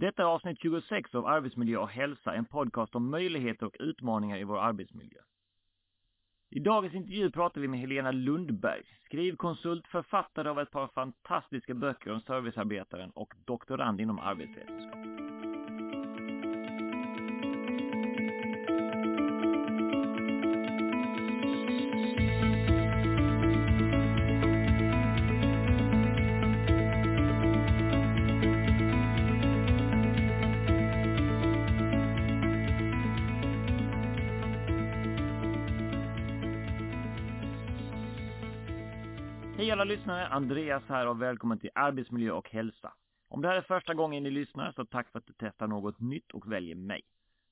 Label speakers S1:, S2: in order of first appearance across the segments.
S1: Detta är avsnitt 26 av Arbetsmiljö och hälsa, en podcast om möjligheter och utmaningar i vår arbetsmiljö. I dagens intervju pratar vi med Helena Lundberg, skrivkonsult, författare av ett par fantastiska böcker om servicearbetaren och doktorand inom arbetsvetenskap. Lyssnare, Andreas här och välkommen till Arbetsmiljö och hälsa. Om det här är första gången ni lyssnar så tack för att du testar något nytt och väljer mig.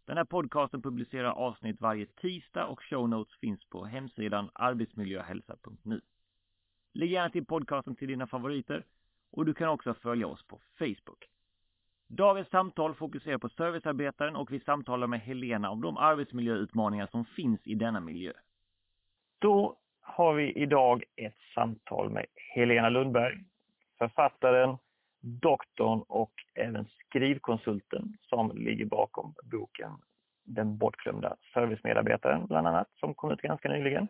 S1: Den här podcasten publicerar avsnitt varje tisdag och show notes finns på hemsidan arbetsmiljöhälsa.nu. Lägg gärna till podcasten till dina favoriter och du kan också följa oss på Facebook. Dagens samtal fokuserar på servicearbetaren och vi samtalar med Helena om de arbetsmiljöutmaningar som finns i denna miljö. Då har vi idag ett samtal med Helena Lundberg, författaren, doktorn och även skrivkonsulten som ligger bakom boken Den bortglömda servicemedarbetaren bland annat, som kom ut ganska nyligen.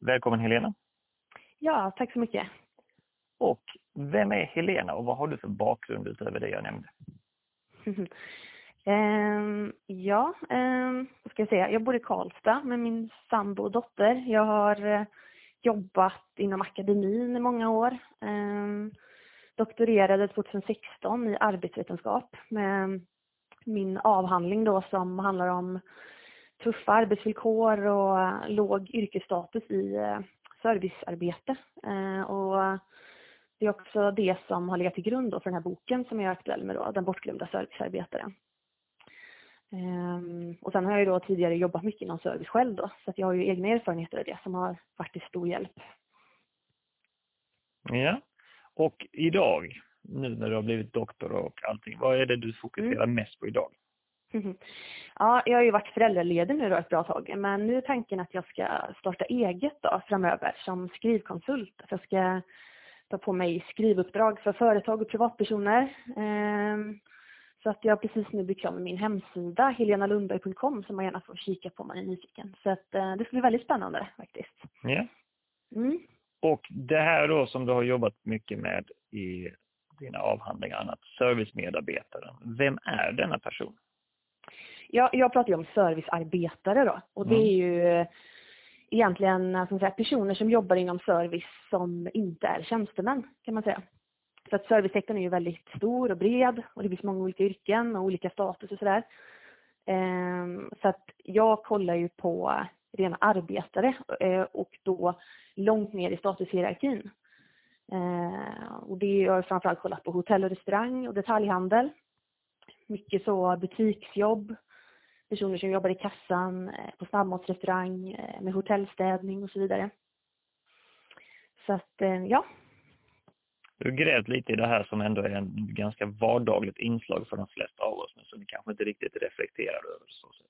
S1: Välkommen Helena!
S2: Ja, tack så mycket!
S1: Och vem är Helena och vad har du för bakgrund utöver det jag nämnde?
S2: um, ja, um, vad ska jag säga? Jag bor i Karlstad med min sambo och dotter. Jag har uh, jobbat inom akademin i många år. Ehm, doktorerade 2016 i arbetsvetenskap med min avhandling då som handlar om tuffa arbetsvillkor och låg yrkesstatus i eh, servicearbete. Ehm, och det är också det som har legat till grund för den här boken som jag är aktuell med då, Den bortglömda servicearbetaren. Um, och sen har jag ju då tidigare jobbat mycket inom service själv då, så jag har ju egna erfarenheter av det som har faktiskt stor hjälp.
S1: Ja, och idag, nu när du har blivit doktor och allting, vad är det du fokuserar mm. mest på idag?
S2: Ja, jag har ju varit föräldraledig nu då ett bra tag, men nu är tanken att jag ska starta eget då framöver som skrivkonsult. Att jag ska ta på mig skrivuppdrag för företag och privatpersoner. Um, så att jag precis nu blir klar med min hemsida, helenalundberg.com, som man gärna får kika på om man är nyfiken. Så att eh, det ska bli väldigt spännande faktiskt.
S1: Ja. Mm. Och det här då som du har jobbat mycket med i dina avhandlingar, annat, servicemedarbetaren. Vem är denna person?
S2: Ja, jag pratar ju om servicearbetare då. Och det är ju eh, egentligen som säga, personer som jobbar inom service som inte är tjänstemän, kan man säga. För att servicesektorn är ju väldigt stor och bred och det finns många olika yrken och olika status och sådär. Ehm, så att jag kollar ju på rena arbetare eh, och då långt ner i statushierarkin. Ehm, och det har jag framförallt kollat på hotell och restaurang och detaljhandel. Mycket så butiksjobb, personer som jobbar i kassan, eh, på snabbmatsrestaurang, eh, med hotellstädning och så vidare. Så att ja,
S1: du har grävt lite i det här som ändå är en ganska vardagligt inslag för de flesta av oss, men som vi kanske inte riktigt reflekterar över så sätt.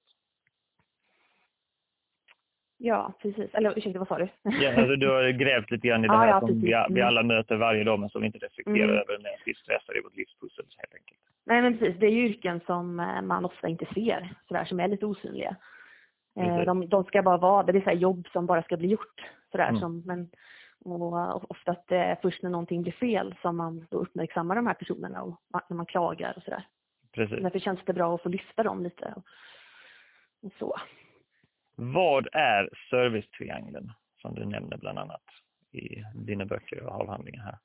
S2: Ja, precis. Eller ursäkta, vad sa du?
S1: Ja, alltså, du har grävt lite grann i det här ja, som vi, vi, mm. alla möter varje dag men som vi inte reflekterar mm. över när vi stressar i vårt livspussel helt enkelt.
S2: Nej men precis, det är ju yrken som eh, man ofta inte ser, sådär, som är lite osynliga. Eh, de, de, ska bara vara, det är så jobb som bara ska bli gjort. Sådär, mm. som, men och ofta att det är först när någonting blir fel som man då uppmärksammar de här personerna och när man klagar och sådär. Precis. Därför känns det bra att få lyfta dem lite och, och så.
S1: Vad är servicetriangeln som du nämner bland annat i dina böcker och avhandlingar här?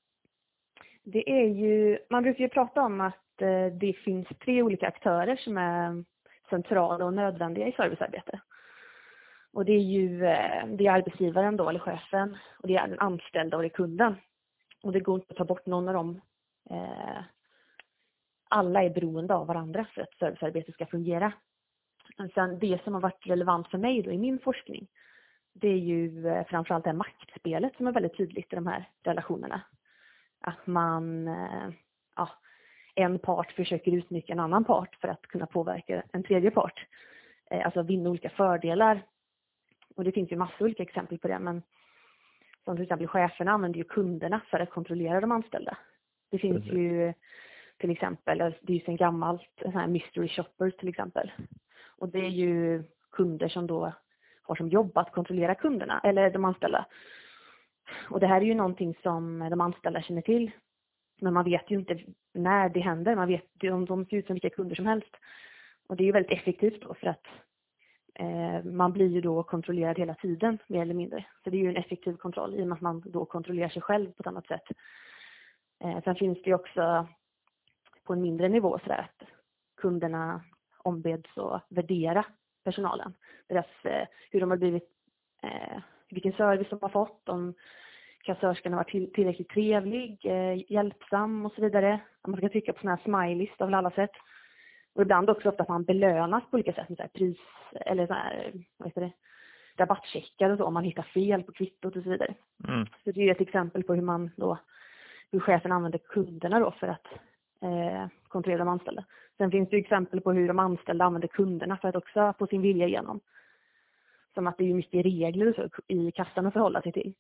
S2: Det är ju, man brukar ju prata om att eh, det finns tre olika aktörer som är centrala och nödvändiga i servicearbete. Och det är ju eh, det är arbetsgivaren då, eller chefen, och det är den anställda och det är kunden. Och det går inte att ta bort någon av dem. Eh, alla är beroende av varandra för att servicearbetet ska fungera. Men sen det som har varit relevant för mig då i min forskning, det är ju eh, framförallt det här maktspelet som är väldigt tydligt i de här relationerna. Att man, ja, en part försöker utnyttja en annan part för att kunna påverka en tredje part. Alltså vinna olika fördelar och det finns ju massor olika exempel på det, men som till exempel cheferna använder ju kunderna för att kontrollera de anställda. Det finns Precis. ju till exempel, det är ju sedan gammalt, sån här mystery shoppers till exempel. Och det är ju kunder som då har som jobb att kontrollera kunderna, eller de anställda. Och det här är ju någonting som de anställda känner till. Men man vet ju inte när det händer. Man vet, de, de ser ut som vilka kunder som helst. Och det är ju väldigt effektivt då för att Eh, man blir ju då kontrollerad hela tiden mer eller mindre. Så det är ju en effektiv kontroll i och med att man då kontrollerar sig själv på ett annat sätt. Eh, sen finns det ju också på en mindre nivå sådär att kunderna ombeds att värdera personalen. Deras, eh, hur de har blivit, vilken service de har fått, om kassörskan har varit tillräckligt trevlig, hjälpsam och så vidare. Man ska trycka på sådana här smileys av alla sätt. Och ibland också ofta att man belönas på olika sätt med så här pris eller så här, vad heter det, rabattcheckar och så om man hittar fel på kvittot och så vidare. Mm. Så det är ett exempel på hur man då, hur chefen använder kunderna då för att eh, kontrollera de anställda. Sen finns det exempel på hur de anställda använder kunderna för att också få sin vilja igenom. Som att det är mycket regler så i kassan att förhålla sig till.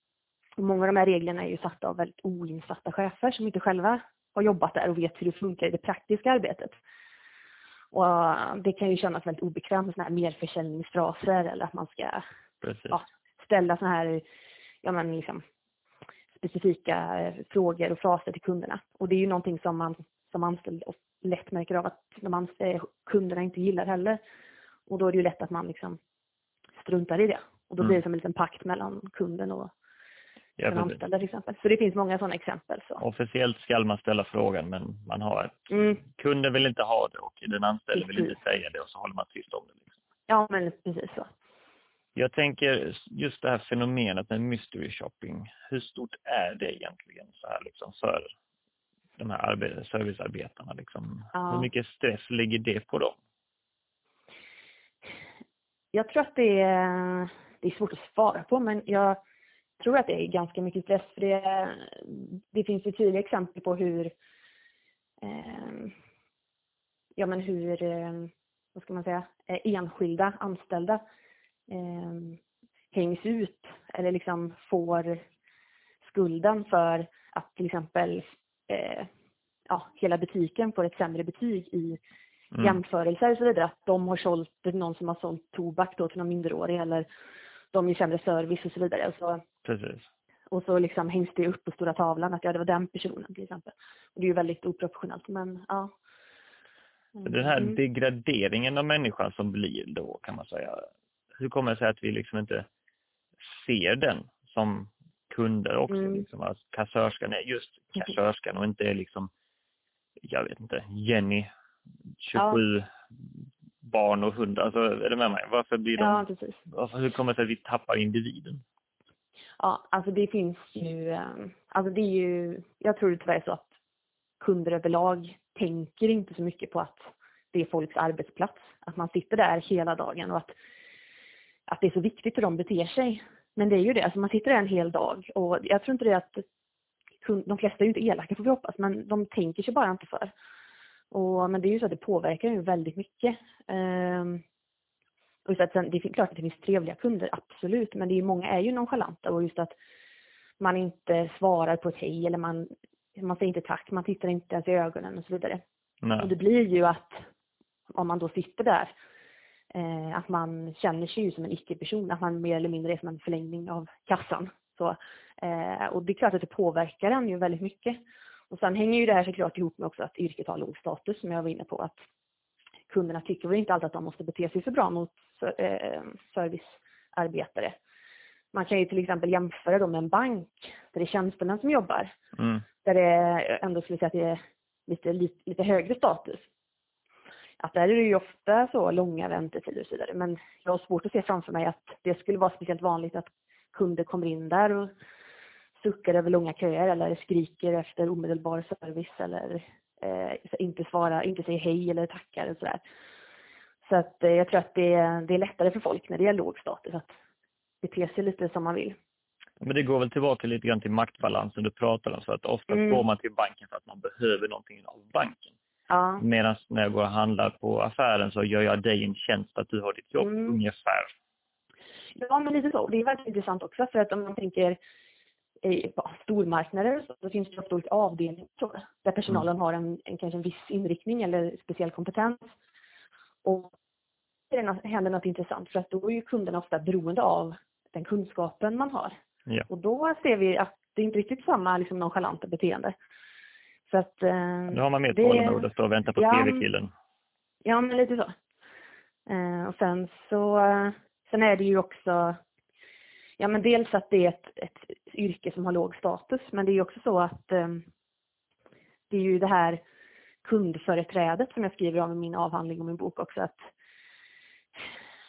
S2: Och många av de här reglerna är ju satta av väldigt oinsatta chefer som inte själva har jobbat där och vet hur det funkar i det praktiska arbetet. Och det kan ju kännas väldigt obekvämt med sådana här merförsäljningsfraser eller att man ska ja, ställa sådana här ja, men liksom, specifika eh, frågor och fraser till kunderna. Och det är ju någonting som man som anställd lätt märker av att de anställda, kunderna inte gillar heller. Och då är det ju lätt att man liksom struntar i det. Och då mm. blir det som en liten pakt mellan kunden och ja, den anställda till exempel. Så det finns många sådana exempel. Så.
S1: Officiellt ska man ställa frågan men man har ett, mm. kunden vill inte ha det och den anställde vill inte säga det och så håller man tyst om det. Liksom.
S2: Ja men precis så.
S1: Jag tänker just det här fenomenet med mystery shopping. Hur stort är det egentligen så här liksom för de här servicearbetarna? Liksom? Ja. Hur mycket stress ligger det på dem?
S2: Jag tror att det är, det är svårt att svara på, men jag tror att det är ganska mycket stress. För det, det finns ju tydliga exempel på hur, eh, ja men hur, eh, vad ska man säga, eh, enskilda anställda eh, hängs ut eller liksom får skulden för att till exempel eh, ja, hela butiken får ett sämre betyg i mm. jämförelser och så vidare. Att de har sålt, någon som har sålt tobak då till någon minderårig eller de ger sämre service och så vidare. Så,
S1: Precis.
S2: Och så liksom hängs det upp på stora tavlan att ja, det var den personen till exempel. Och det är ju väldigt oproportionellt men ja.
S1: Den här mm. degraderingen av människan som blir då kan man säga. Hur kommer det sig att vi liksom inte ser den som kunder också. Mm. Liksom, att kassörskan är just mm. kassörskan och inte är liksom, jag vet inte, Jenny, 27 ja. barn och hundar. Alltså, är det med mig? Varför blir de,
S2: ja, precis.
S1: Varför, hur kommer det sig att vi tappar individen?
S2: Ja, alltså det finns ju, ehm, alltså det är ju, jag tror det tyvärr är så att kunder överlag tänker inte så mycket på att det är folks arbetsplats. Att man sitter där hela dagen och att, att det är så viktigt hur de beter sig. Men det är ju det, alltså man sitter där en hel dag och jag tror inte det att de flesta är ju inte elaka får vi hoppas, alltså, men de tänker sig bara inte för. Och, men det är ju så att det påverkar ju väldigt mycket. Um, och så att sen, det är klart att det finns trevliga kunder, absolut, men det är många är ju nonchalanta och just att man inte svarar på ett hej eller man, man säger inte tack, man tittar inte ens i ögonen och så vidare. Nej. Och det blir ju att om man då sitter där eh, att man känner sig ju som en icke-person, att man mer eller mindre är som en förlängning av kassan. Så, eh, och det är klart att det påverkar en ju väldigt mycket. Och sen hänger ju det här såklart ihop med också att yrket har låg status som jag var inne på. Att kunderna tycker väl inte alltid att de måste bete sig så bra mot eh, servicearbetare. Man kan ju till exempel jämföra dem med en bank där det är tjänstemän som jobbar. Mm. Där det ändå skulle säga att det är lite, lite, lite högre status att där är det ju ofta så långa väntetider och så vidare. Men jag har svårt att se framför mig att det skulle vara speciellt vanligt att kunder kommer in där och suckar över långa köer eller skriker efter omedelbar service eller inte svarar, inte säger hej eller tackar och sådär. Så att eh, jag tror att det, det är lättare för folk när det är låg status att bete sig lite som man vill.
S1: Men det går väl tillbaka lite grann till maktbalansen du pratar om. Så att ofta mm. går man till banken för att man behöver någonting av banken. Ja. Medan när jag går och handlar på affären så gör jag dig en tjänst att du har ditt jobb mm. ungefär.
S2: Ja, men lite så. Det är väldigt intressant också för att om man tänker i ja, stormarknader så, så finns det ofta olika avdelningar där personalen mm. har en, en, kanske en viss inriktning eller speciell kompetens. Och det händer något intressant för att då är ju kunderna ofta beroende av den kunskapen man har.
S1: Ja.
S2: Och då ser vi att det är inte riktigt samma liksom, nonchalanta beteende. Så att, eh,
S1: nu har man mer tålamod och väntar på ja, TV-killen.
S2: Ja, men lite så. Eh, och sen så, sen är det ju också, ja men dels att det är ett, ett yrke som har låg status, men det är också så att eh, det är ju det här kundföreträdet som jag skriver om i min avhandling och min bok också, att,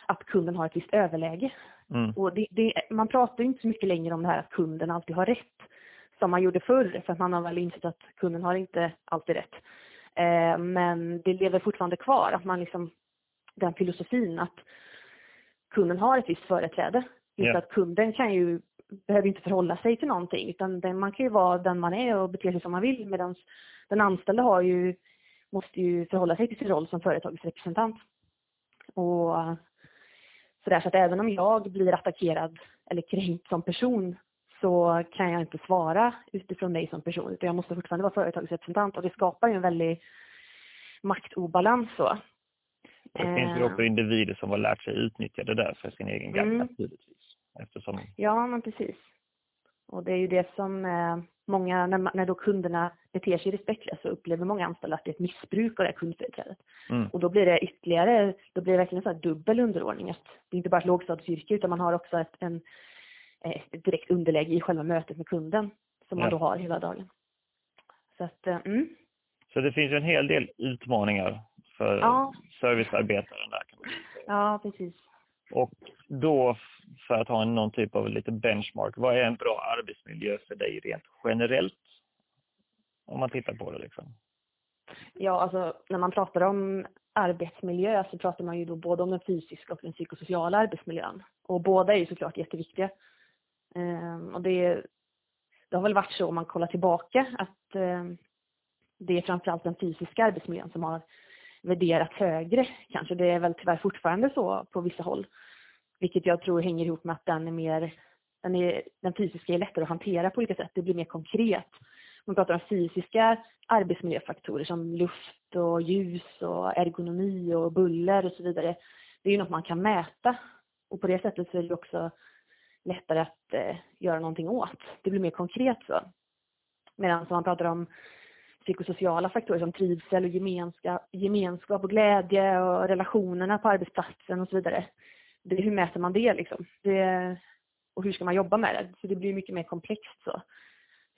S2: att kunden har ett visst överläge.
S1: Mm.
S2: Och det, det, man pratar ju inte så mycket längre om det här att kunden alltid har rätt, som man gjorde förr, för att man har väl insett att kunden har inte alltid rätt. Eh, men det lever fortfarande kvar, att man liksom, den filosofin att kunden har ett visst företräde. Just yeah. att kunden kan ju, behöver inte förhålla sig till någonting, utan den, man kan ju vara den man är och bete sig som man vill, medan den anställde har ju, måste ju förhålla sig till sin roll som företagets representant. Och så, där, så att även om jag blir attackerad eller kränkt som person så kan jag inte svara utifrån mig som person, utan jag måste fortfarande vara företagets representant och det skapar ju en väldig maktobalans så.
S1: Det finns ju också individer som har lärt sig utnyttja det där för sin egen gagn mm. naturligtvis. Eftersom...
S2: Ja, men precis. Och det är ju det som eh, många, när, när då kunderna beter sig respektlöst så upplever många anställda att det är ett missbruk av det här kundföreträdet.
S1: Mm.
S2: Och då blir det ytterligare, då blir det verkligen så här dubbel underordning. Att det är inte bara ett lågstatusyrke utan man har också ett, en, ett direkt underläge i själva mötet med kunden som ja. man då har hela dagen. Så att, eh, mm.
S1: Så det finns ju en hel del utmaningar för ja. servicearbetaren där kan man säga.
S2: Ja, precis.
S1: Och då, för att ha någon typ av lite benchmark, vad är en bra arbetsmiljö för dig rent generellt? Om man tittar på det liksom.
S2: Ja, alltså när man pratar om arbetsmiljö så pratar man ju då både om den fysiska och den psykosociala arbetsmiljön. Och båda är ju såklart jätteviktiga. Ehm, och det, det har väl varit så om man kollar tillbaka att eh, det är framförallt den fysiska arbetsmiljön som har värderat högre kanske. Det är väl tyvärr fortfarande så på vissa håll. Vilket jag tror hänger ihop med att den är mer, den, är, den fysiska är lättare att hantera på olika sätt. Det blir mer konkret. Man pratar om fysiska arbetsmiljöfaktorer som luft och ljus och ergonomi och buller och så vidare. Det är ju något man kan mäta. Och på det sättet så är det också lättare att eh, göra någonting åt. Det blir mer konkret så. Medan man pratar om psykosociala faktorer som trivsel och gemenskap, gemenskap och glädje och relationerna på arbetsplatsen och så vidare. Det, hur mäter man det liksom? Det, och hur ska man jobba med det? Så det blir mycket mer komplext så.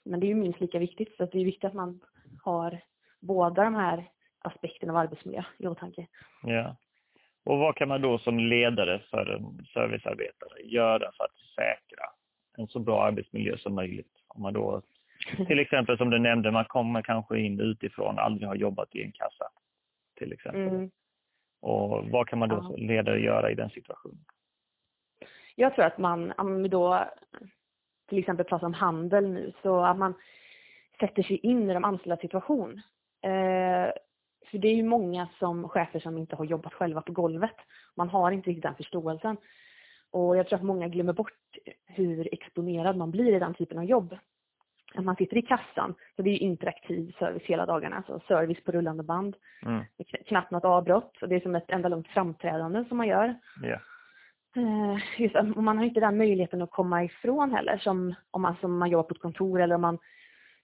S2: Men det är ju minst lika viktigt, så det är viktigt att man har båda de här aspekterna av arbetsmiljö i åtanke.
S1: Ja. Och vad kan man då som ledare för en servicearbetare göra för att säkra en så bra arbetsmiljö som möjligt? Om man då till exempel som du nämnde, man kommer kanske in utifrån, aldrig har jobbat i en kassa. Till exempel. Mm. Och vad kan man då som ledare göra i den situationen?
S2: Jag tror att man, om vi då till exempel pratar om handel nu, så att man sätter sig in i de anställdas situation. Eh, för det är ju många som chefer som inte har jobbat själva på golvet. Man har inte riktigt den förståelsen. Och jag tror att många glömmer bort hur exponerad man blir i den typen av jobb man sitter i kassan. Så det är interaktiv service hela dagarna, alltså service på rullande band.
S1: Mm.
S2: knappt något avbrott och det är som ett enda långt framträdande som man gör.
S1: Yeah.
S2: Just, och man har inte den möjligheten att komma ifrån heller som om man, som man jobbar på ett kontor eller om man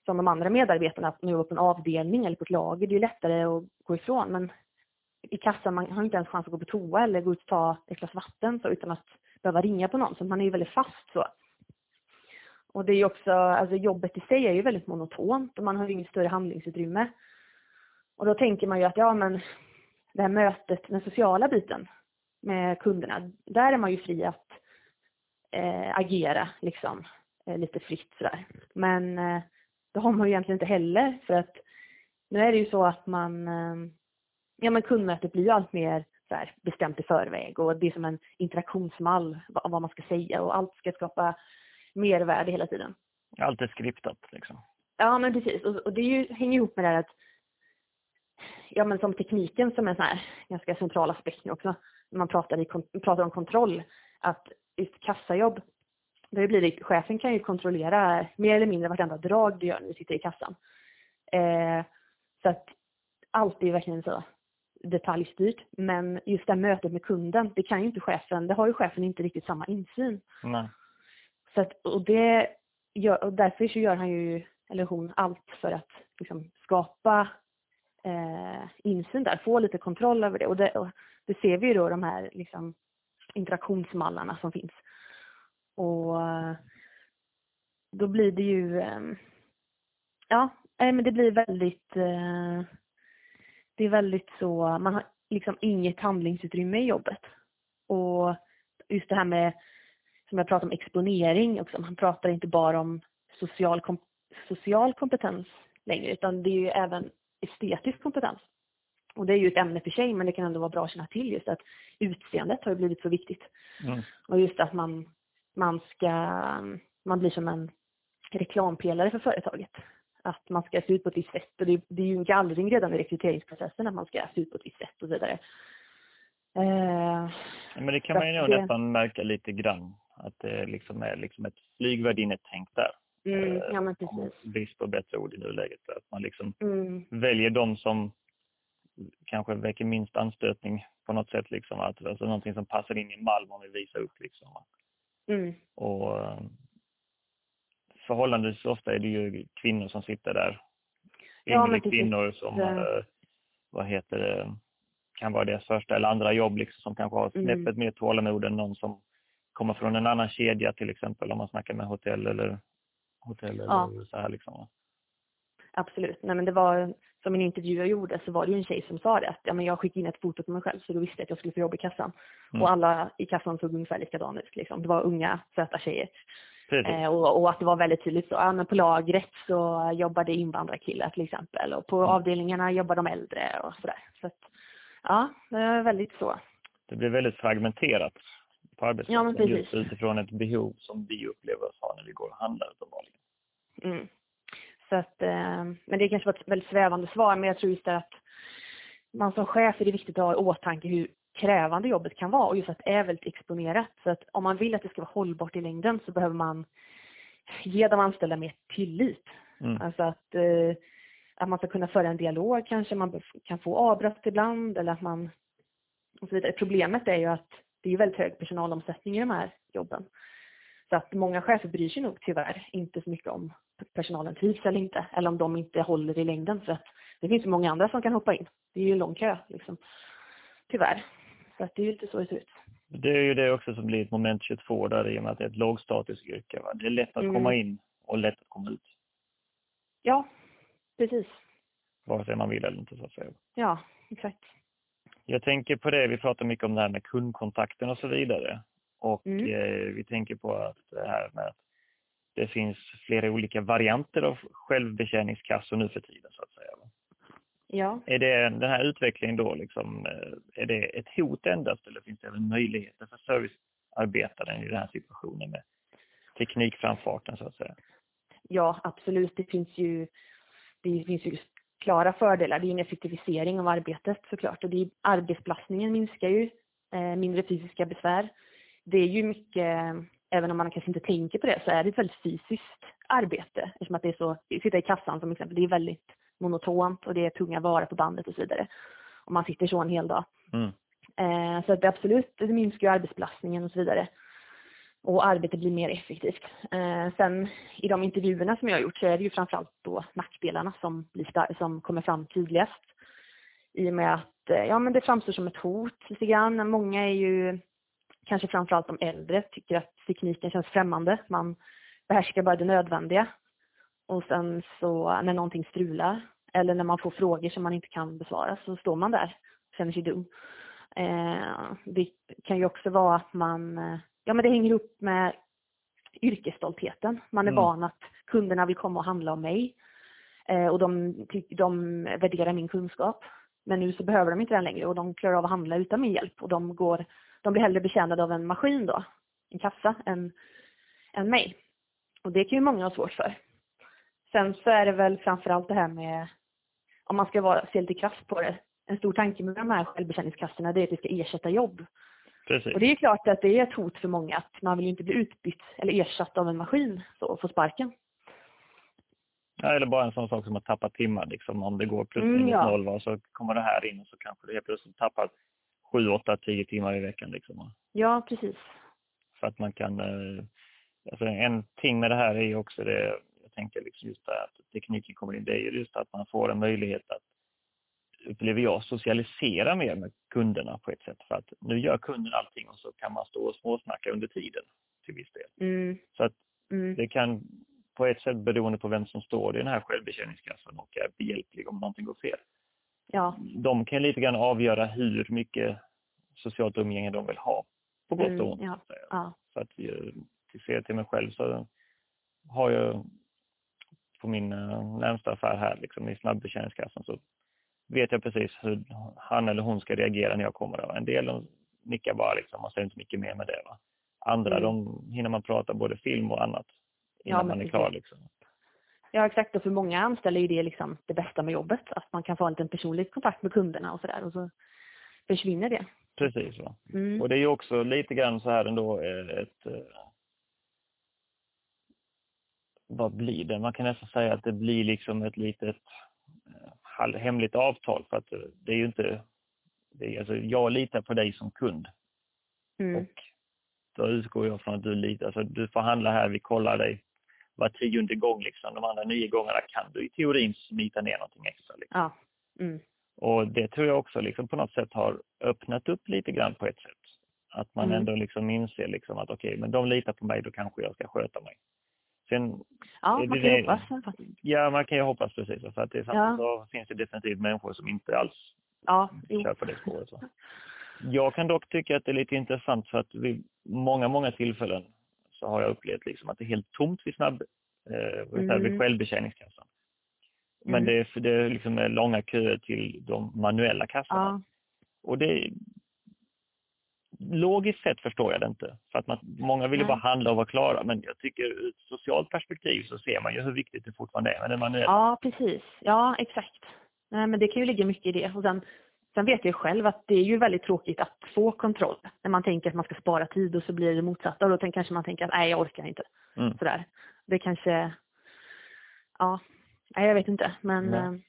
S2: som de andra medarbetarna, att man jobbar på en avdelning eller på ett lager. Det är lättare att gå ifrån men i kassan man har inte ens chans att gå på toa eller gå ut och ta ett glas vatten så, utan att behöva ringa på någon. Så man är ju väldigt fast så. Och det är ju också, alltså jobbet i sig är ju väldigt monotont och man har ju inget större handlingsutrymme. Och då tänker man ju att ja men det här mötet, den sociala biten med kunderna, där är man ju fri att eh, agera liksom eh, lite fritt sådär. Men eh, det har man ju egentligen inte heller för att nu är det ju så att man, eh, ja men kundmötet blir ju allt mer så här, bestämt i förväg och det är som en interaktionsmall av vad man ska säga och allt ska skapa mervärde hela tiden.
S1: Allt är skriptat liksom.
S2: Ja men precis och, och det ju, hänger ihop med det här att ja men som tekniken som är en sån här ganska central aspekt nu också. När man pratar, i, pratar om kontroll. Att just kassajobb Det blir det, chefen kan ju kontrollera mer eller mindre vartenda drag du gör när du sitter i kassan. Eh, så att allt är verkligen så detaljstyrt. Men just det här mötet med kunden, det kan ju inte chefen, det har ju chefen inte riktigt samma insyn.
S1: Nej.
S2: Så att, och det gör, och därför så gör han ju, eller hon, allt för att liksom skapa eh, insyn där, få lite kontroll över det. Och det, och det ser vi ju då de här liksom, interaktionsmallarna som finns. Och då blir det ju, eh, ja, men det blir väldigt, eh, det är väldigt så, man har liksom inget handlingsutrymme i jobbet. Och just det här med, som jag pratade om, exponering också, man pratar inte bara om social, kom, social kompetens längre, utan det är ju även estetisk kompetens. Och det är ju ett ämne för sig, men det kan ändå vara bra att känna till just att utseendet har ju blivit så viktigt. Mm. Och just att man, man ska, man blir som en reklampelare för företaget. Att man ska se ut på ett visst sätt och det, det är ju en gallring redan i rekryteringsprocessen att man ska se ut på ett visst sätt och så vidare.
S1: Eh, men det kan man ju nog nästan märka lite grann. Att det liksom är liksom ett flygvärdinnetänk där.
S2: Mm, ja, men precis.
S1: Brist på bättre ord i nuläget. Att man liksom mm. väljer de som kanske väcker minst anstötning på något sätt. Liksom, att, alltså någonting som passar in i en mall man vill visa upp. Liksom. Mm. Och eh, förhållandevis ofta är det ju kvinnor som sitter där. Yngre ja, kvinnor som, äh, vad heter det, kan vara deras första eller andra jobb liksom, som kanske har mm. snäppet mm. mer tålamod än någon som kommer från en annan kedja till exempel om man snackar med hotell eller hotell eller ja. så här liksom.
S2: Absolut. Nej men det var, som en intervju jag gjorde så var det ju en tjej som sa det att ja, men jag skickade in ett foto på mig själv så då visste jag att jag skulle få jobb i kassan. Mm. Och alla i kassan såg ungefär likadana ut liksom. Det var unga, söta tjejer. Eh, och, och, att det var väldigt tydligt så, ja men på lagret så jobbade invandrarkillar till exempel och på mm. avdelningarna jobbar de äldre och sådär. Så att, ja, det är väldigt så.
S1: Det blir väldigt fragmenterat på arbetsplatsen ja, just utifrån ett behov som vi upplever oss ha när vi går och handlar uppenbarligen.
S2: Mm. Så att, eh, men det kanske var ett väldigt svävande svar, men jag tror just att man som chef är det viktigt att ha i åtanke hur krävande jobbet kan vara och just att det är väldigt exponerat. Så att om man vill att det ska vara hållbart i längden så behöver man ge de anställda mer tillit. Mm. Alltså att, eh, att man ska kunna föra en dialog kanske, man kan få avbrott ibland eller att man och så vidare. Problemet är ju att det är väldigt hög personalomsättning i de här jobben. Så att många chefer bryr sig nog tyvärr inte så mycket om personalen trivs eller inte, eller om de inte håller i längden för att det finns så många andra som kan hoppa in. Det är ju en lång kö liksom. Tyvärr. Så att det är ju lite så det ser ut.
S1: Det är ju det också som blir ett moment 22 där i och med att det är ett lågstatusyrke. Va? Det är lätt att mm. komma in och lätt att komma ut.
S2: Ja, precis.
S1: Vare sig man vill eller inte så att säga.
S2: Ja, exakt.
S1: Jag tänker på det, vi pratar mycket om det här med kundkontakten och så vidare. Och mm. eh, vi tänker på att det här med att det finns flera olika varianter av självbetjäningskassor nu för tiden så att säga.
S2: Ja.
S1: Är det den här utvecklingen då liksom, eh, är det ett hot endast eller finns det även möjligheter för servicearbetaren i den här situationen med teknikframfarten så att säga?
S2: Ja, absolut. Det finns ju, det finns ju klara fördelar. Det är en effektivisering av arbetet såklart och det är, arbetsbelastningen minskar ju, eh, mindre fysiska besvär. Det är ju mycket, även om man kanske inte tänker på det, så är det ett väldigt fysiskt arbete eftersom att det är så, sitta i kassan som exempel, det är väldigt monotont och det är tunga varor på bandet och så vidare. Om man sitter så en hel dag. Mm. Eh, så att det absolut, det minskar ju arbetsbelastningen och så vidare. Och arbetet blir mer effektivt. Eh, sen i de intervjuerna som jag har gjort så är det ju framförallt då nackdelarna som, blir som kommer fram tydligast. I och med att eh, ja, men det framstår som ett hot lite grann. Många är ju, kanske framförallt de äldre, tycker att tekniken känns främmande. Man behärskar bara det nödvändiga. Och sen så när någonting strular eller när man får frågor som man inte kan besvara så står man där och känner sig dum. Eh, det kan ju också vara att man, eh, ja men det hänger ihop med yrkesstoltheten. Man är mm. van att kunderna vill komma och handla om mig eh, och de, de värderar min kunskap. Men nu så behöver de inte den längre och de klarar av att handla utan min hjälp och de går, de blir hellre betjänade av en maskin då, en kassa, än, än mig. Och det kan ju många ha svårt för. Sen så är det väl framförallt det här med, om man ska vara, se lite kraft på det, en stor tanke med de här självbetjäningskassorna det är att det ska ersätta jobb.
S1: Precis.
S2: Och det är klart att det är ett hot för många att man vill ju inte bli utbytt eller ersatt av en maskin så, och få sparken.
S1: Ja, eller bara en sån sak som att tappa timmar. Liksom. Om det går plus
S2: Mm,
S1: minus
S2: ja.
S1: noll va, så kommer det här in och så kanske du helt plötsligt tappar 7, 8, 10 timmar i veckan. Liksom.
S2: Ja, precis.
S1: För att man kan... Eh, alltså en ting med det här är ju också det, jag tänker liksom just det här att tekniken kommer in, det är ju just att man får en möjlighet att, upplever jag, socialisera mer med kunderna på ett sätt. För att nu gör kunden allting och så kan man stå och småsnacka under tiden till viss del.
S2: Mm.
S1: Så att
S2: Mm.
S1: det kan på ett sätt beroende på vem som står i den här självbetjäningskassan och är behjälplig om någonting går fel.
S2: Ja.
S1: De kan lite grann avgöra hur mycket socialt umgänge de vill ha på gott
S2: Mm,
S1: och ont.
S2: ja.
S1: så att säga.
S2: Ja.
S1: Så att eh, till se till mig själv så har jag på min eh, närmsta affär här liksom i snabbbetjäningskassan så vet jag precis hur han eller hon ska reagera när jag kommer. Där. En del de nickar bara liksom och säger inte mycket mer med det. Va? Andra
S2: Mm.
S1: de hinner man prata både film och annat innan
S2: Ja,
S1: man är
S2: precis.
S1: klar. Liksom.
S2: Ja, exakt. Och för många anställda är det liksom det bästa med jobbet. Att man kan få en liten personlig kontakt med kunderna och sådär. Och så försvinner det.
S1: Precis. Va?
S2: Mm.
S1: Och det är ju också lite grann så här ändå eh, ett... eh, Vad blir det? Man kan nästan säga att det blir liksom ett litet eh, hemligt avtal för att eh, det är ju inte... Det är, alltså, jag litar på dig som kund
S2: Mm.
S1: och då utgår jag från att du litar. Alltså, du får handla här, vi kollar dig var tionde gång. Liksom. De andra nio gångerna kan du i teorin smita ner någonting extra. Liksom.
S2: Ja. Mm.
S1: Och det tror jag också liksom på något sätt har öppnat upp lite grann på ett sätt. Att man
S2: Mm.
S1: ändå liksom inser liksom att okej, men de litar på mig, då kanske jag ska sköta mig. Sen,
S2: Ja, man kan ju hoppas
S1: ja man kan ju hoppas precis. För att det är
S2: Ja.
S1: samtidigt så finns det definitivt människor som inte alls
S2: Ja,
S1: kör på det spåret. Så. Jag kan dock tycka att det är lite intressant för att vid många, många tillfällen så har jag upplevt liksom att det är helt tomt vid snabb, eh, vid
S2: Mm.
S1: självbetjäningskassan. Men
S2: Mm.
S1: det det liksom är långa köer till de manuella kassorna.
S2: Ja.
S1: Och det logiskt sett förstår jag det inte. För att man, många vill ju bara handla och vara klara. Men jag tycker ur ett socialt perspektiv så ser man ju hur viktigt det fortfarande är med den manuella.
S2: Ja, precis. Ja, exakt. Nej, men det kan ju ligga mycket i det. Och sen, sen vet jag själv att det är ju väldigt tråkigt att få kontroll. När man tänker att man ska spara tid och så blir det motsatta. Och då kanske man tänker att nej, jag orkar inte.
S1: Mm.
S2: Sådär. Det kanske, ja, nej jag vet inte. Men
S1: Nej.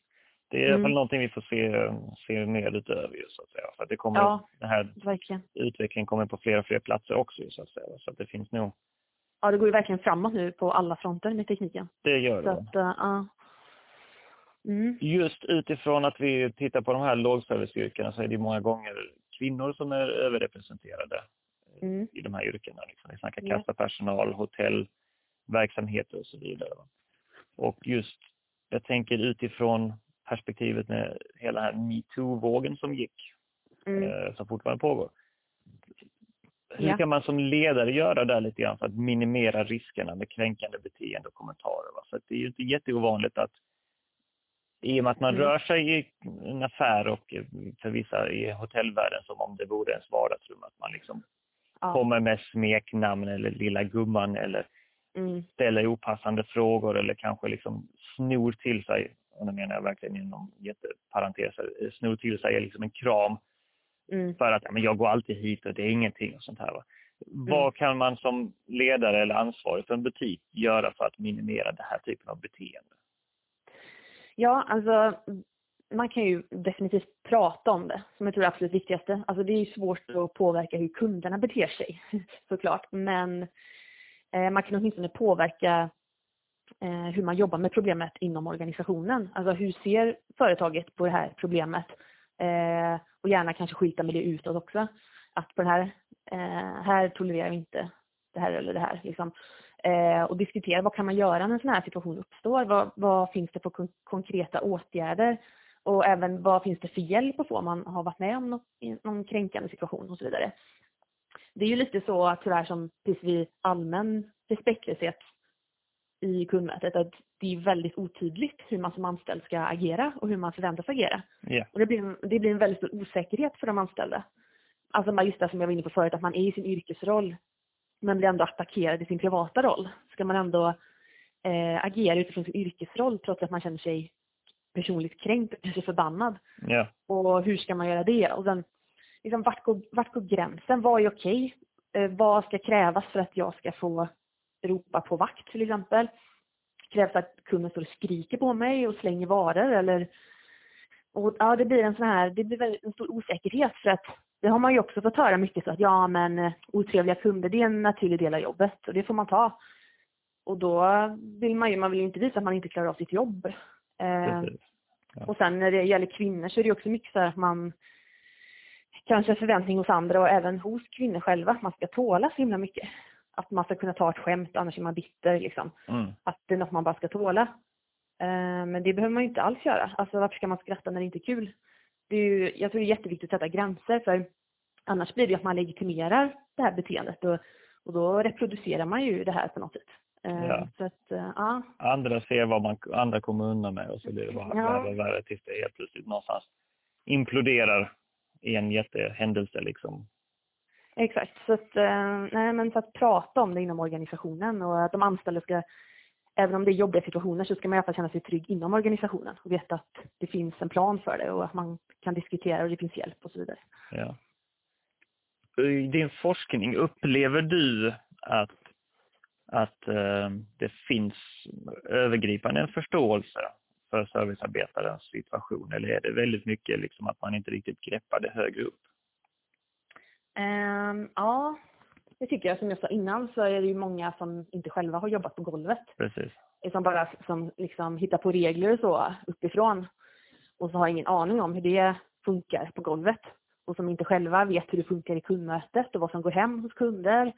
S2: Eh,
S1: Det är i alla fall
S2: Mm.
S1: någonting vi får se, se mer utöver ju, så att säga. För att det kommer,
S2: Ja.
S1: den här
S2: verkligen.
S1: utvecklingen kommer på fler och fler platser också ju, så att säga. Så att det finns nog,
S2: Ja, det går ju verkligen framåt nu på alla fronter med tekniken.
S1: det gör
S2: Så
S1: det.
S2: att, eh, ja. Mm.
S1: Just utifrån att vi tittar på de här lågserviceyrkena så är det många gånger kvinnor som är överrepresenterade
S2: Mm.
S1: i de här yrkena. Liksom. Vi snackar
S2: Ja.
S1: kassapersonal, hotellverksamheter och så vidare. Och just, jag tänker utifrån perspektivet med hela den här metoo-vågen som gick,
S2: Mm.
S1: eh, som fortfarande pågår. Hur
S2: Ja.
S1: kan man som ledare göra där lite grann för att minimera riskerna med kränkande beteende och kommentarer? Va? För det är ju inte jätteovanligt att i och med att man
S2: Mm.
S1: rör sig i en affär och eh, för vissa i hotellvärlden som om det vore ens vardagsrum, att man liksom
S2: Ja.
S1: kommer med smeknamn eller lilla gumman eller
S2: Mm.
S1: ställer opassande frågor eller kanske liksom snor till sig, och nu menar jag verkligen inom jätteparenteser, snor till sig liksom en kram
S2: Mm.
S1: för att ja, men jag går alltid hit och det är ingenting och sånt här. Va? Vad kan man som ledare eller ansvarig för en butik göra för att minimera den här typen av beteende?
S2: Ja, alltså man kan ju definitivt prata om det, som jag tror är absolut viktigaste. Alltså det är ju svårt att påverka hur kunderna beter sig, såklart. Men eh, man kan åtminstone påverka Eh, hur man jobbar med problemet inom organisationen. Alltså hur ser företaget på det här problemet? Eh, och gärna kanske skylta med det utåt också. Att på den här, eh, här tolererar vi inte det här eller det här. Liksom. Eh, och diskutera vad kan man göra när en sån här situation uppstår? Vad, vad finns det för kon- konkreta åtgärder? Och även vad finns det för hjälp att få om man har varit med om något, någon kränkande situation och så vidare. Det är ju lite så tyvärr som precis vid allmän respektlöshet i kundmötet att det är väldigt otydligt hur man som anställd ska agera och hur man förväntas agera.
S1: Ja,
S2: Och det blir, det blir en väldigt stor osäkerhet för de anställda. Alltså man- just det som jag var inne på förut, att man är i sin yrkesroll men blir ändå attackerad i sin privata roll. Ska man ändå eh, agera utifrån sin yrkesroll trots att man känner sig personligt kränkt, kanske förbannad.
S1: ja,
S2: Och hur ska man göra det? Och sen, liksom, vart, går, vart går gränsen? Vad är okej? Eh, vad ska krävas för att jag ska få ropa på vakt till exempel? Krävs att kunden står och skriker på mig och slänger varor eller och, ja, det blir en sån här, det blir en stor osäkerhet för att det har man ju också fått höra mycket så att ja men eh, otrevliga kunder det är en naturlig del av jobbet och det får man ta. Och då vill man ju, man vill ju inte visa att man inte klarar av sitt jobb. Eh, ja. Och sen när det gäller kvinnor så är det också mycket så att man kanske förväntning hos andra och även hos kvinnor själva att man ska tåla så himla mycket. Att man ska kunna ta ett skämt annars är man bitter liksom. Mm. Att det är något man bara ska tåla. Eh, men det behöver man ju inte alls göra. Alltså varför ska man skratta när det inte är kul? Det är ju, jag tror det är jätteviktigt att sätta gränser för annars blir det att man legitimerar det här beteendet och, och då reproducerar man ju det här på något sätt.
S1: Eh, ja. Så att, eh, ja. Andra ser vad man, andra kommer undan med och så blir det bara ja. värre och värre tills det helt plötsligt någonstans imploderar i en jättehändelse liksom.
S2: Exakt, så att, eh, nej, men för att prata om det inom organisationen och att de anställda ska även om det är jobbiga situationer så ska man i alla fall känna sig trygg inom organisationen och veta att det finns en plan för det och att man kan diskutera och det finns hjälp och så vidare.
S1: Ja. I din forskning, upplever du att, att eh, det finns övergripande en förståelse för servicearbetarens situation eller är det väldigt mycket liksom att man inte riktigt greppar det högre upp?
S2: Um, ja, det tycker jag. Som jag sa innan så är det ju många som inte själva har jobbat på golvet.
S1: Precis.
S2: Som bara som liksom hittar på regler och så uppifrån. Och så har ingen aning om hur det funkar på golvet. Och som inte själva vet hur det funkar i kundmötet och vad som går hem hos kunder.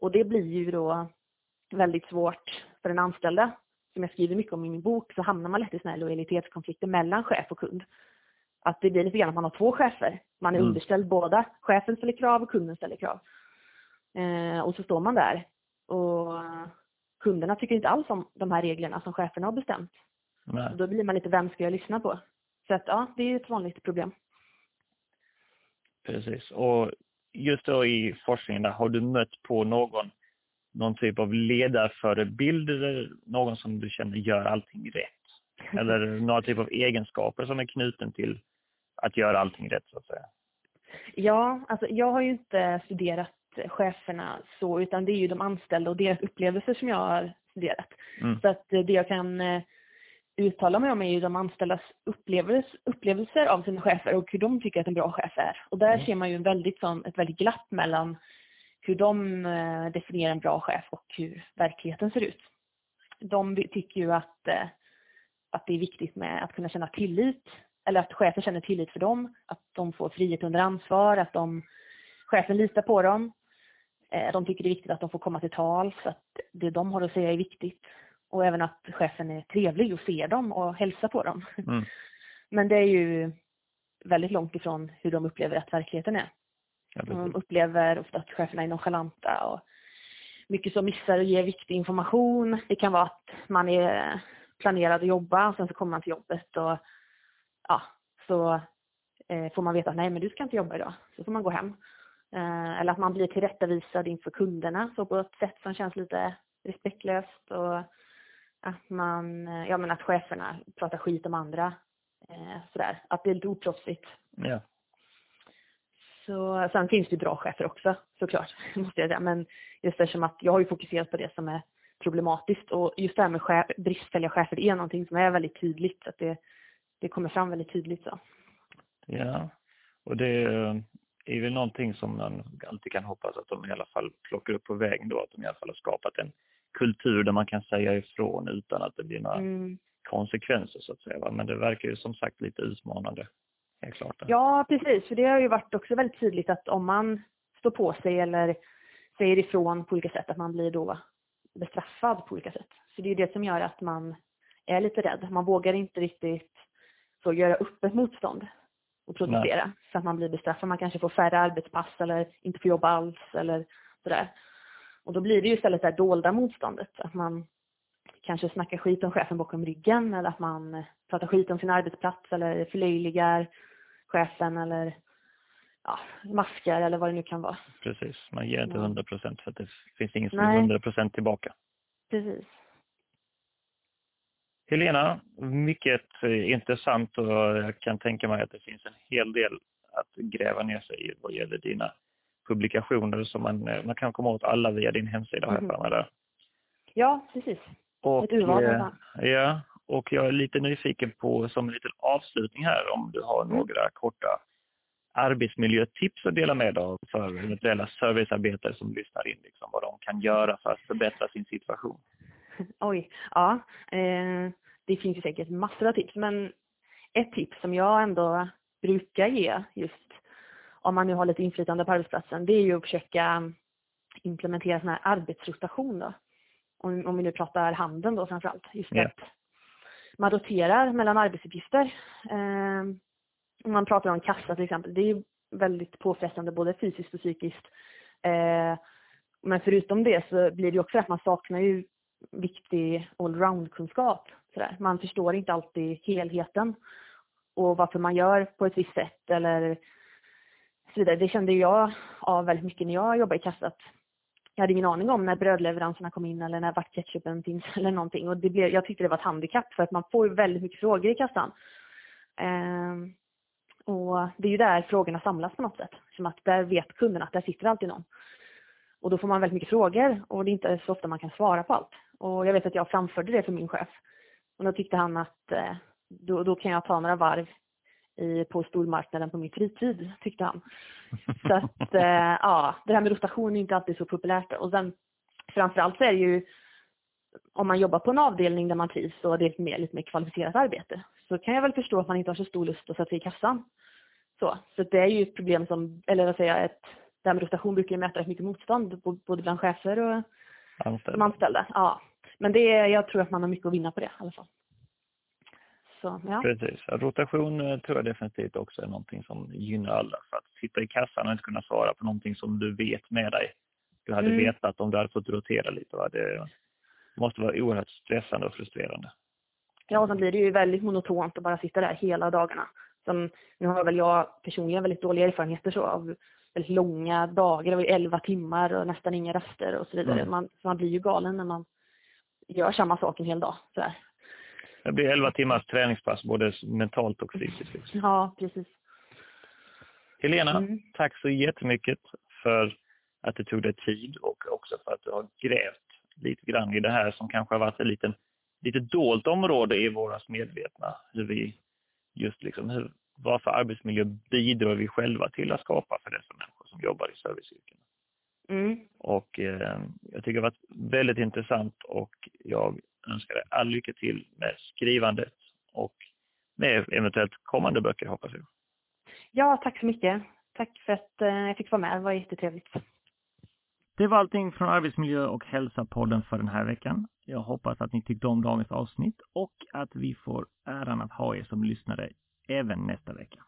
S2: Och det blir ju då väldigt svårt för den anställda. Som jag skriver mycket om i min bok så hamnar man lätt i sådana här lojalitetskonflikter mellan chef och kund. Att det blir lite grann att man har två chefer. Man är mm. underställd båda. Chefen ställer krav och kunden ställer krav. Eh, och så står man där och kunderna tycker inte alls om de här reglerna som cheferna har bestämt. Nej. Då blir man lite, vem ska jag lyssna på? Så att ja, det är ett vanligt problem.
S1: Precis. Och just då i forskningen där, har du mött på någon, någon typ av ledarförebild någon som du känner gör allting rätt? Eller några typ av egenskaper som är knuten till att göra allting rätt så att säga?
S2: Ja, alltså jag har ju inte studerat cheferna så, utan det är ju de anställda och deras upplevelser som jag har studerat. Mm. Så att eh, det jag kan eh, uttala mig om är ju de anställdas upplevelser, av sina chefer och hur de tycker att en bra chef är. Och där mm. ser man ju väldigt sån, ett väldigt glapp mellan hur de eh, definierar en bra chef och hur verkligheten ser ut. De tycker ju att, att det är viktigt med att kunna känna tillit, eller att chefen känner tillit för dem, att de får frihet under ansvar, att de, chefen litar på dem Eh, de tycker det är viktigt att de får komma till tal så att det de har att säga är viktigt. Och även att chefen är trevlig och ser dem och hälsar på dem. Mm. Men det är ju väldigt långt ifrån hur de upplever att verkligheten är. Ja, de upplever ofta att cheferna är nonchalanta och mycket som missar att ge viktig information. Det kan vara att man är planerad att jobba och sen så kommer man till jobbet och ja, så eh, får man veta att nej men du ska inte jobba idag. Så får man gå hem. Eh, eller att man blir tillrättavisad inför kunderna så på ett sätt som känns lite respektlöst och att man, ja men att cheferna pratar skit om andra. Eh, sådär, att det är lite oproffsigt.
S1: Ja.
S2: Så, sen finns det bra chefer också såklart, måste jag säga. Men just eftersom att jag har ju fokuserat på det som är problematiskt och just det här med chef, bristfälliga chefer det är någonting som är väldigt tydligt. Att det, det kommer fram väldigt tydligt så.
S1: Ja, och det, är väl någonting som man alltid kan hoppas att de i alla fall plockar upp på vägen då, att de i alla fall har skapat en kultur där man kan säga ifrån utan att det blir några mm. konsekvenser så att säga. Men det verkar ju som sagt lite utmanande. Helt klart.
S2: Ja, precis. För det har ju varit också väldigt tydligt att om man står på sig eller säger ifrån på olika sätt, att man blir då bestraffad på olika sätt. Så det är det som gör att man är lite rädd. Man vågar inte riktigt så göra upp ett motstånd och producera. Nej. Så att man blir bestraffad. Man kanske får färre arbetspass eller inte får jobba alls eller sådär. Och då blir det ju istället det här dolda motståndet. Att man kanske snackar skit om chefen bakom ryggen eller att man pratar skit om sin arbetsplats eller förlöjligar chefen eller ja, maskar eller vad det nu kan vara.
S1: Precis, man ger inte hundra procent för att det finns ingen som är hundra procent tillbaka.
S2: Precis.
S1: Helena, mycket intressant och jag kan tänka mig att det finns en hel del att gräva ner sig i vad gäller dina publikationer så man, eh, man kan komma åt alla via din hemsida har jag
S2: Mhm.
S1: för mig där.
S2: Ja, precis.
S1: Och,
S2: Ett urval.
S1: eh. Ja, och jag är lite nyfiken på som en liten avslutning här om du har
S2: Mm.
S1: några korta arbetsmiljötips att dela med av för eventuella servicearbetare som lyssnar in, liksom, vad de kan göra för att förbättra sin situation.
S2: Oj, ja. Eh, det finns ju säkert massor av tips, men ett tips som jag ändå brukar ge just om man nu har lite inflytande på arbetsplatsen, det är ju att försöka implementera sån här arbetsrotation då. Om, om vi nu pratar handeln då framförallt. Just
S1: Ja.
S2: att man roterar mellan arbetsuppgifter. Eh, om man pratar om kassa till exempel, det är ju väldigt påfrestande både fysiskt och psykiskt. Eh, men förutom det så blir det också att man saknar ju viktig allround-kunskap. Man förstår inte alltid helheten och varför man gör på ett visst sätt eller så vidare. Det kände jag av väldigt mycket när jag jobbade i kassa. Jag hade ingen aning om när brödleveranserna kom in eller när vart ketchupen finns eller någonting. Och det blev, jag tyckte det var ett handikapp för att man får väldigt mycket frågor i kassan. Eh, och det är ju där frågorna samlas på något sätt. Som att där vet kunderna att där sitter alltid någon. Och då får man väldigt mycket frågor och det är inte så ofta man kan svara på allt. Och jag vet att jag framförde det för min chef. Och då tyckte han att eh, då, då kan jag ta några varv i, på stormarknaden på min fritid, tyckte han. Så att eh, ja, det här med rotation är inte alltid så populärt. Och sen framförallt så är det ju om man jobbar på en avdelning där man trivs det är ett mer, lite mer kvalificerat arbete så kan jag väl förstå att man inte har så stor lust att sätta sig i kassan. Så, så det är ju ett problem som, eller vad säger jag, ett, det här med rotation brukar ju möta rätt mycket motstånd både bland chefer och de
S1: Anställda.
S2: anställda. Ja. Men det är, jag tror att man har mycket att vinna på det i alla fall. Så, ja.
S1: Precis. Rotation eh, tror jag definitivt också är någonting som gynnar alla. För att sitta i kassan och inte kunna svara på någonting som du vet med dig. Du hade
S2: Mm.
S1: vetat om du hade fått rotera lite. Va? Det måste vara oerhört stressande och frustrerande.
S2: Ja, och sen blir det ju väldigt monotont att bara sitta där hela dagarna. Som, nu har väl jag personligen väldigt dåliga erfarenheter så av väldigt långa dagar, det var ju 11 timmar och nästan inga raster och så vidare.
S1: Mm.
S2: Man, så man blir ju galen när man gör samma sak en hel dag. Så här.
S1: Det blir 11 timmars träningspass både mentalt och fysiskt. liksom.
S2: Ja, precis.
S1: Helena,
S2: Mm.
S1: tack så jättemycket för att du tog dig tid och också för att du har grävt lite grann i det här som kanske har varit ett liten, lite dolt område i våras medvetna. Hur vi just liksom, hur, vad för arbetsmiljö bidrar vi själva till att skapa för dessa människor som jobbar i serviceyrken.
S2: Mm.
S1: Och eh, jag tycker det har varit väldigt intressant och jag önskar dig all lycka till med skrivandet och med eventuellt kommande böcker hoppas jag.
S2: Ja, tack så mycket. Tack för att eh, jag fick vara med. Det var jättetrevligt.
S1: Det var allting från Arbetsmiljö och hälsa-podden för den här veckan. Jag hoppas att ni tyckte om dagens avsnitt och att vi får äran att ha er som lyssnare även nästa vecka.